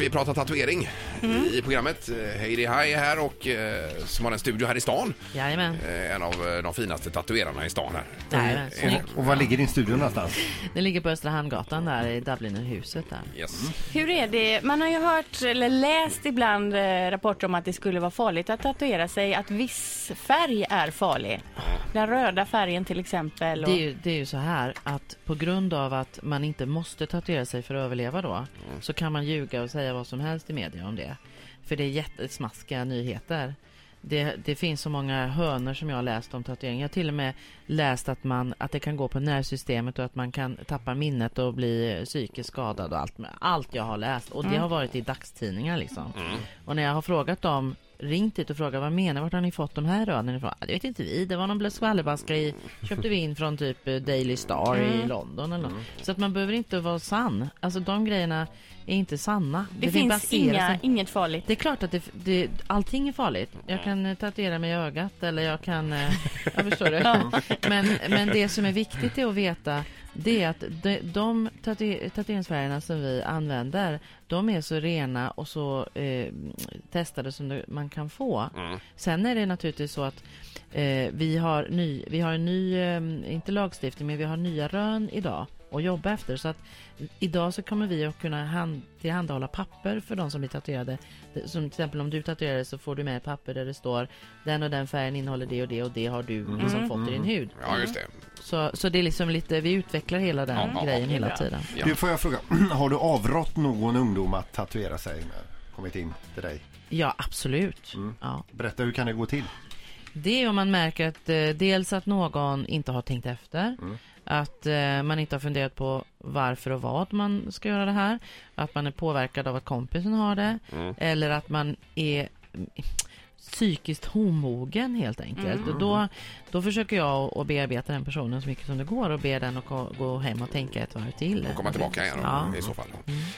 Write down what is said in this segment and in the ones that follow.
vi pratar tatuering i programmet. Heidi Haj är här och eh, som har en studio här i stan. Jajamän. Eh, En av eh, de finaste tatuerarna i stan här. Jajamän. Eh, Snyggt. Och var ligger din studio någonstans? Det ligger på Östra Hamngatan där i Dublinerhuset där. Yes. Hur är det? Man har ju hört eller läst ibland eh, rapporter om att det skulle vara farligt att tatuera sig, att viss färg är farlig. Den röda färgen till exempel. Och... Det är, ju, det är ju så här att på grund av att man inte måste tatuera sig för att överleva då så kan man ljuga och säga vad som helst i media om det. För det är jättesmaskiga nyheter. Det, det finns så många hönor som jag har läst om tatuering. Jag har till och med läst att, man, att det kan gå på nervsystemet och att man kan tappa minnet och bli psykiskt skadad och allt. Allt jag har läst. Och det har varit i dagstidningar liksom. Och när jag har frågat dem ringt dit och frågat vad menar vart har ni fått de här rönen ifrån? "Ja, Det vet inte vi, det var någon skvallerbaska i, köpte vi in från typ eh, Daily Star i London eller något. Så att man behöver inte vara sann. Alltså de grejerna är inte sanna. det, finns finns inga, inget farligt. det är klart att det, det, allting är farligt. Jag kan eh, tatuera mig i ögat eller jag kan... eh, Jag förstår det. Men, men det som är viktigt är att veta det är att de, de tatu, tatueringsfärgerna som vi använder de är så rena och så eh, testade som det, man kan få. Sen är det naturligtvis så att eh, vi, har ny, vi har en ny, eh, inte lagstiftning, men vi har nya rön idag att jobba efter. Så att idag så kommer vi att kunna hand, tillhandahålla papper för de som blir tatuerade. Som till exempel om du tatuerar så får du med papper där det står den och den färgen innehåller det och det och det har du liksom fått i din hud. Ja, just det. Så, så det är liksom lite, vi utvecklar hela den Ja, ja, grejen är hela tiden. Ja. Du, får jag fråga, har du avrått någon ungdom att tatuera sig när kommit in till dig? Ja, absolut. Ja. Berätta, hur kan det gå till? Det är om man märker att eh, dels att någon inte har tänkt efter. Att eh, man inte har funderat på varför och vad man ska göra det här. Att man är påverkad av att kompisen har det. Eller att man är mm, psykiskt homogen helt enkelt. Och då, då försöker jag att bearbeta den personen så mycket som det går och be den att gå- hem och tänka ett varv till. Och komma tillbaka igen Ja. Mm. i så fall.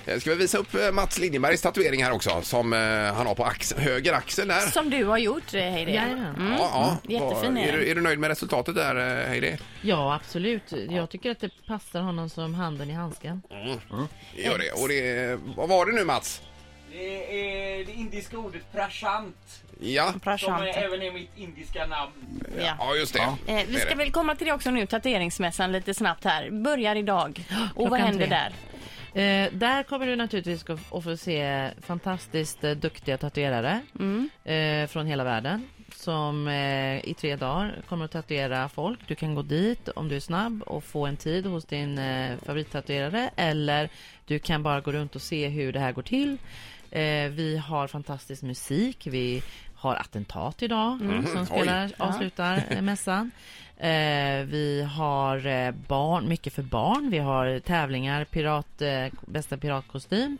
Eh, Ska vi visa upp eh, Mats Liljenbergs tatuering här också som eh, han har på axel, höger axel där. Som du har gjort, Heidi. Jajamän. Mm. Ja, ja. Jättefin Vad- är du, är du nöjd med resultatet där Heidi? Ja, absolut. Jag tycker att det passar honom som handen i handsken. Det Gör det. Och det, vad var det nu Mats? Det är det indiska ordet prashant, Ja, som Prashant. är- även är mitt indiska namn. Ja. ja just det. Eh, Det vi ska väl komma till det också nu, tatueringsmässan lite snabbt här. Börjar idag. Och vad klockan händer tre. där? Eh, där kommer du naturligtvis att att få se fantastiskt eh, duktiga tatuerare eh, från hela världen som eh, i tre dagar kommer att tatuera folk. Du kan gå dit om du är snabb och få en tid hos din eh, favorittatuerare eller du kan bara gå runt och se hur det här går till. Eh, vi har fantastisk musik. Vi har attentat idag som spelar, Ja. avslutar eh, mässan. Eh, vi har eh, barn, mycket för barn. Vi har tävlingar, pirat, eh, bästa piratkostym,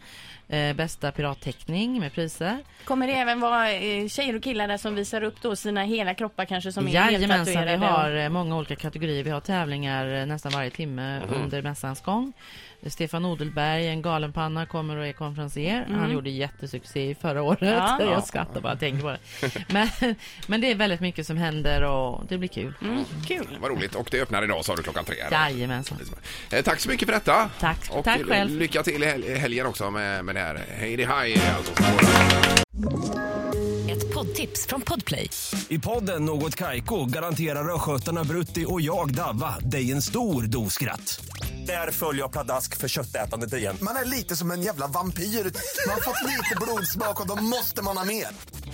bästa piratteckning med priser. Kommer det även vara tjejer och killar där som visar upp då sina hela kroppar kanske som är helt Jajamensan, vi har många olika kategorier. Vi har tävlingar nästan varje timme Mhm. under mässans gång. Stefan Odelberg, en galenpanna, kommer och är konferencier. Han gjorde jättesuccé i förra året. Mm. Ja. Jag skrattar bara, tänker på det. Men, men det är väldigt mycket som händer och det blir kul. Mm, kul. Vad roligt. Och det öppnar idag sa du klockan tre. eller? Jajamensan. Eh, Tack så mycket för detta. Tack. Och Tack själv. lycka till i hel- helgen också med, med det här. Heidi Haj är alltså Ett poddtips från Podplay. I podden Något Kaiko garanterar östgötarna Brutti och jag, Davva, dig en stor dos skratt. Där följer jag pladask för köttätandet igen. Man är lite som en jävla vampyr. Man har fått lite blodsmak och då måste man ha mer.